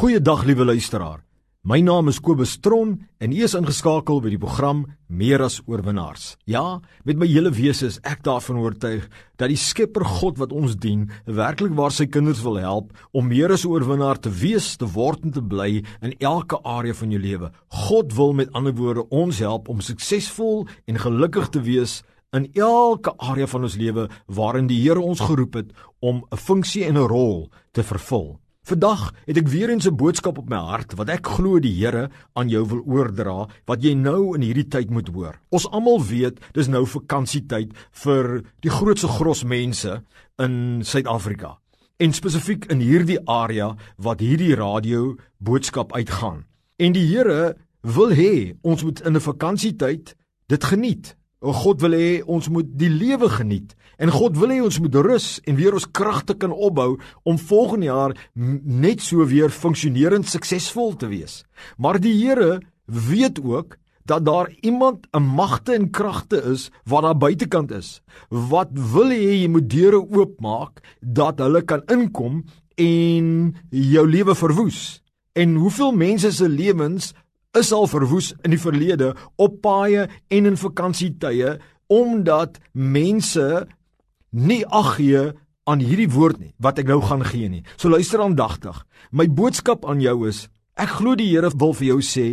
Goeiedag liewe luisteraar. My naam is Kobus Tron en u is ingeskakel by die program Meer as oorwinnaars. Ja, met my hele wese is ek daarvan oortuig dat die Skepper God wat ons dien, werklik waar sy kinders wil help om meer as oorwinnaar te wees, te word en te bly in elke area van jou lewe. God wil met ander woorde ons help om suksesvol en gelukkig te wees in elke area van ons lewe waarin die Here ons geroep het om 'n funksie en 'n rol te vervul. Vandag het ek weer eens 'n boodskap op my hart wat ek glo die Here aan jou wil oordra wat jy nou in hierdie tyd moet hoor. Ons almal weet dis nou vakansietyd vir die grootste gros mense in Suid-Afrika en spesifiek in hierdie area wat hierdie radio boodskap uitgaan. En die Here wil hê ons moet in 'n vakansietyd dit geniet. God wil hê ons moet die lewe geniet en God wil hê ons moet rus en weer ons kragte kan opbou om volgende jaar net so weer funksionerend suksesvol te wees. Maar die Here weet ook dat daar iemand 'n magte en kragte is wat daar buitekant is wat wil hê jy moet deure oopmaak dat hulle kan inkom en jou lewe verwoes. En hoeveel mense se lewens is al verwoes in die verlede op paaie en in vakansietye omdat mense nie ag gee aan hierdie woord nie wat ek nou gaan gee nie. So luister aandagtig. My boodskap aan jou is ek glo die Here wil vir jou sê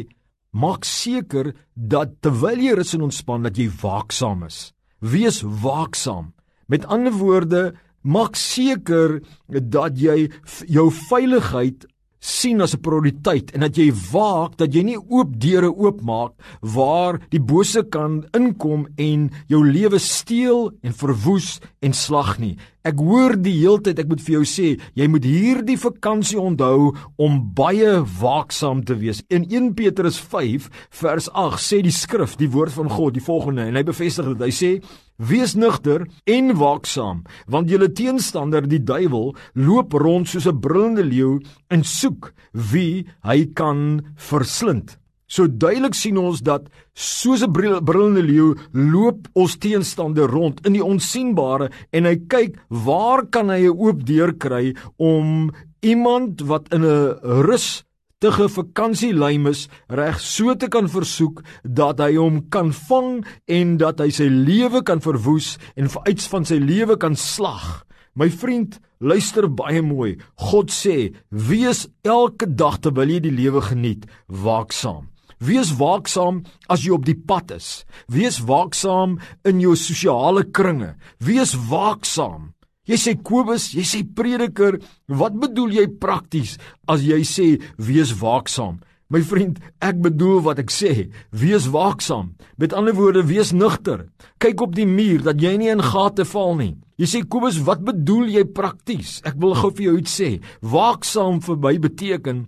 maak seker dat terwyl jy rus en ontspan dat jy waaksaam is. Wees waaksaam. Met ander woorde, maak seker dat jy jou veiligheid sien as 'n prioriteit en dat jy waak dat jy nie oop deure oopmaak waar die bose kan inkom en jou lewe steel en verwoes en slag nie. Ek hoor die heeltyd ek moet vir jou sê, jy moet hierdie vakansie onthou om baie waaksaam te wees. In 1 Petrus 5 vers 8 sê die skrif, die woord van God, die volgende en hy bevestig dit. Hy sê Wees nugter en waaksaam, want julle teenstander, die duiwel, loop rond soos 'n brullende leeu en soek wie hy kan verslind. So duidelik sien ons dat soos 'n brullende leeu loop ons teenstander rond in die onsigbare en hy kyk waar kan hy 'n oop deur kry om iemand wat in 'n rus te gevakansielymes reg so te kan versoek dat hy hom kan vang en dat hy sy lewe kan verwoes en veruits van sy lewe kan slag. My vriend, luister baie mooi. God sê: "Wees elke dag terwyl jy die lewe geniet, waaksaam." Wees waaksaam as jy op die pad is. Wees waaksaam in jou sosiale kringe. Wees waaksaam Jy sê Kobus, jy sê prediker, wat bedoel jy prakties as jy sê wees waaksaam? My vriend, ek bedoel wat ek sê, wees waaksaam. Met ander woorde, wees nugter. Kyk op die muur dat jy nie in gate val nie. Jy sê Kobus, wat bedoel jy prakties? Ek wil gou vir jou iets sê. Waaksaam vir my beteken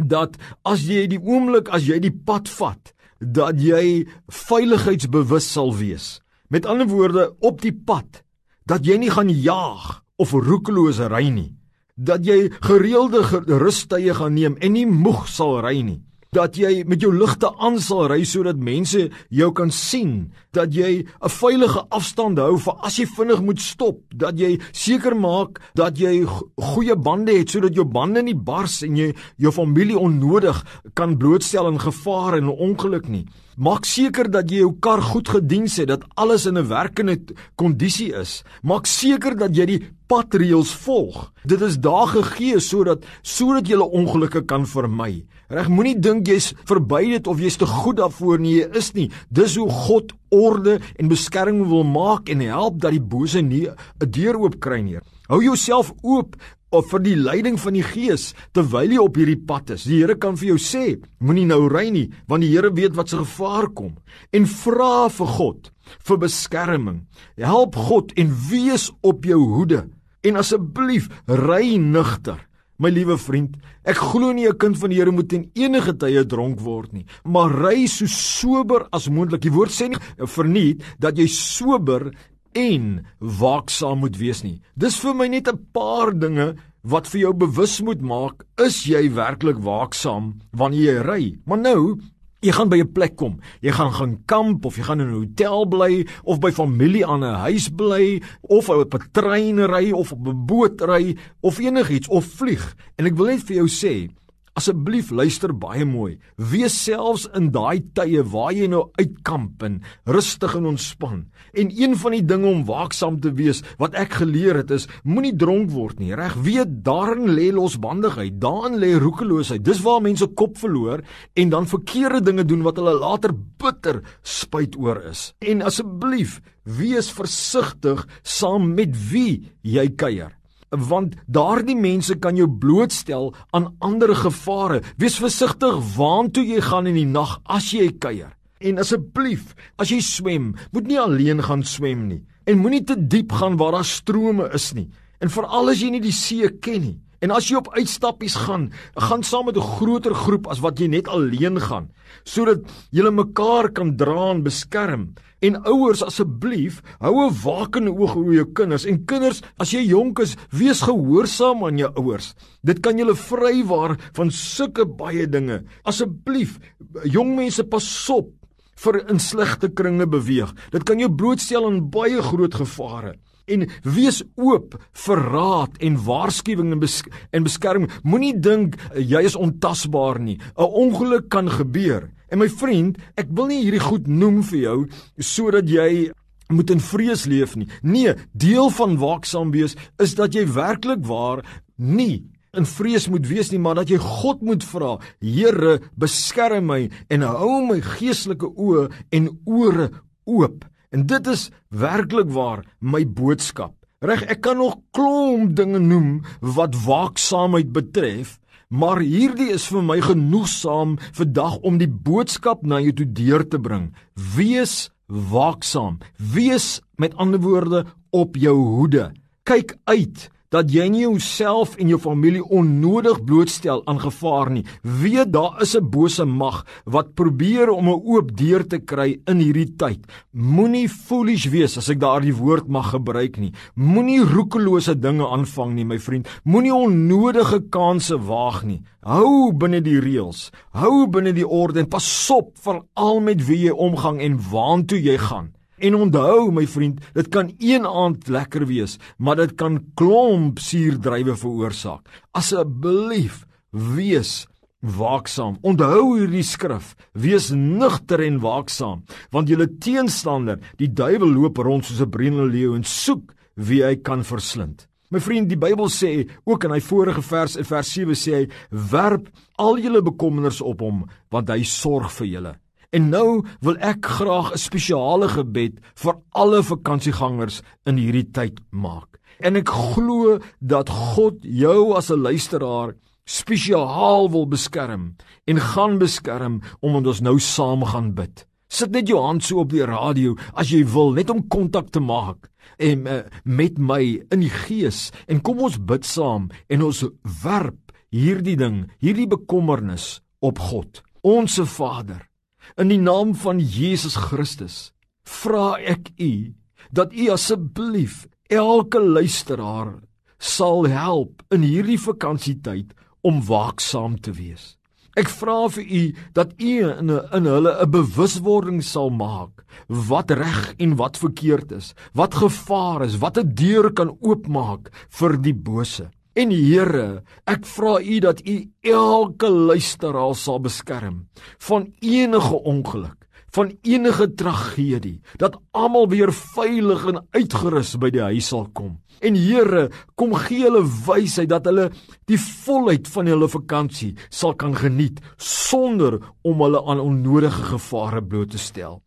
dat as jy die oomblik as jy die pad vat, dat jy veiligheidsbewus sal wees. Met ander woorde, op die pad dat jy nie gaan jaag of roekeloos ry nie dat jy gereelde rustye gaan neem en nie moeg sal ry nie dat jy met jou ligte aan sal ry sodat mense jou kan sien dat jy 'n veilige afstand hou vir as jy vinnig moet stop dat jy seker maak dat jy goeie bande het sodat jou bande nie bars en jy jou familie onnodig kan blootstel aan gevaar en ongeluk nie Maak seker dat jy jou kar goed gediens het, dat alles in 'n werkende kondisie is. Maak seker dat jy die padreëls volg. Dit is daar gegee sodat sodat jy ongelukke kan vermy. Reg, moenie dink jy's verby dit of jy's te goed daarvoor nie, jy is nie. Dis hoe God orde en beskerming wil maak en help dat die bose nie 'n deur oop kry nie. Hou jouself oop of vir die leiding van die Gees terwyl jy op hierdie pad is. Die Here kan vir jou sê, moenie nou ry nie, want die Here weet wat se gevaar kom. En vra vir God vir beskerming. Help God en wees op jou hoede. En asseblief ry nugter. My liewe vriend, ek glo nie 'n kind van die Here moet in enige tye dronk word nie, maar ry so sober as moontlik. Die woord sê nie verniet dat jy sober en waaksaam moet wees nie. Dis vir my net 'n paar dinge wat vir jou bewus moet maak, is jy werklik waaksaam wanneer jy ry? Maar nou, jy gaan by 'n plek kom. Jy gaan gaan kamp of jy gaan in 'n hotel bly of by familie aan 'n huis bly of op 'n trein ry of op 'n boot ry of enigiets of vlieg. En ek wil net vir jou sê, Asseblief luister baie mooi. Wees selfs in daai tye waar jy nou uitkamp en rustig en ontspan. En een van die dinge om waaksaam te wees wat ek geleer het is moenie dronk word nie. Reg? Weet daarin lê losbandigheid, daarin lê roekeloosheid. Dis waar mense kop verloor en dan verkeerde dinge doen wat hulle later bitter spyt oor is. En asseblief, wees versigtig saam met wie jy kuier want daardie mense kan jou blootstel aan ander gevare. Wees versigtig waantoe jy gaan in die nag as jy kuier. En asseblief, as jy swem, moet nie alleen gaan swem nie en moenie te diep gaan waar daar strome is nie. En veral as jy nie die see ken nie. En as jy op uitstappies gaan, gaan saam met 'n groter groep as wat jy net alleen gaan, sodat julle mekaar kan dra en beskerm. En ouers asseblief, hou 'n wakende oog oor jou kinders. En kinders, as jy jonk is, wees gehoorsaam aan jou ouers. Dit kan julle vrywaar van sulke baie dinge. Asseblief, jong mense, pasop vir in slegte kringe beweeg. Dit kan jou blootstel aan baie groot gevare en wees oop vir raad en waarskuwing en, besk en beskerming. Moenie dink eh, jy is ontasbaar nie. 'n Ongeluk kan gebeur. En my vriend, ek wil nie hierdie goed noem vir jou sodat jy moet in vrees leef nie. Nee, deel van waaksaam wees is dat jy werklik waar nie in vrees moet wees nie, maar dat jy God moet vra, Here, beskerm my en hou my geestelike oë en ore oop. En dit is werklik waar my boodskap. Reg, ek kan nog klomp dinge noem wat waaksaamheid betref, maar hierdie is vir my genoegsaam vandag om die boodskap na jou toe deur te bring. Wees waaksaam. Wees met ander woorde op jou hoede. Kyk uit dat jy nie jouself en jou familie onnodig blootstel aan gevaar nie. Weet daar is 'n bose mag wat probeer om 'n oop deur te kry in hierdie tyd. Moenie foolish wees as ek daardie woord mag gebruik nie. Moenie roekelose dinge aanvang nie, my vriend. Moenie onnodige kansse waag nie. Hou binne die reëls. Hou binne die orde en pasop vir al met wie jy omgang en waantoe jy gaan. En onthou my vriend, dit kan een aand lekker wees, maar dit kan klomp suurdrywe veroorsaak. Asseblief, wees waaksaam. Onthou hierdie skrif, wees nugter en waaksaam, want julle teenstander, die duiwel loop rond soos 'n breinende leeu en soek wie hy kan verslind. My vriend, die Bybel sê ook in hy vorige vers in vers 7 sê hy werp al julle bekommernis op hom want hy sorg vir julle. En nou wil ek graag 'n spesiale gebed vir alle vakansiegangers in hierdie tyd maak. En ek glo dat God jou as 'n luisteraar spesiaal wil beskerm en gaan beskerm omdat ons nou saam gaan bid. Sit net jou hand so op die radio as jy wil net om kontak te maak en uh, met my in die gees en kom ons bid saam en ons werp hierdie ding, hierdie bekommernis op God, onsse Vader. In die naam van Jesus Christus vra ek u dat u asseblief elke luisteraar sal help in hierdie vakansietyd om waaksaam te wees. Ek vra vir u dat u in, in hulle 'n bewuswording sal maak wat reg en wat verkeerd is, wat gevaar is, wat 'n deur kan oopmaak vir die bose. En Here, ek vra U dat U elke luisteraar sal beskerm van enige ongeluk, van enige tragedie, dat almal weer veilig en uitgerus by die huis sal kom. En Here, kom gee hulle wysheid dat hulle die volheid van hulle vakansie sal kan geniet sonder om hulle aan onnodige gevare bloot te stel.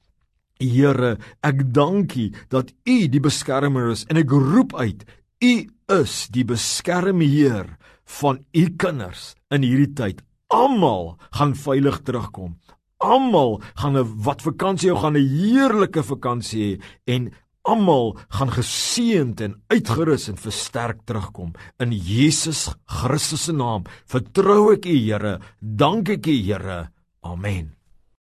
Here, ek dankie dat U die beskermer is en ek roep uit U is die beskermheer van u kinders in hierdie tyd. Almal gaan veilig terugkom. Almal gaan 'n wat vakansie hou, gaan 'n heerlike vakansie hê en almal gaan geseënd en uitgerus en versterk terugkom. In Jesus Christus se naam vertrou ek U, Here. Dank ek U, Here. Amen.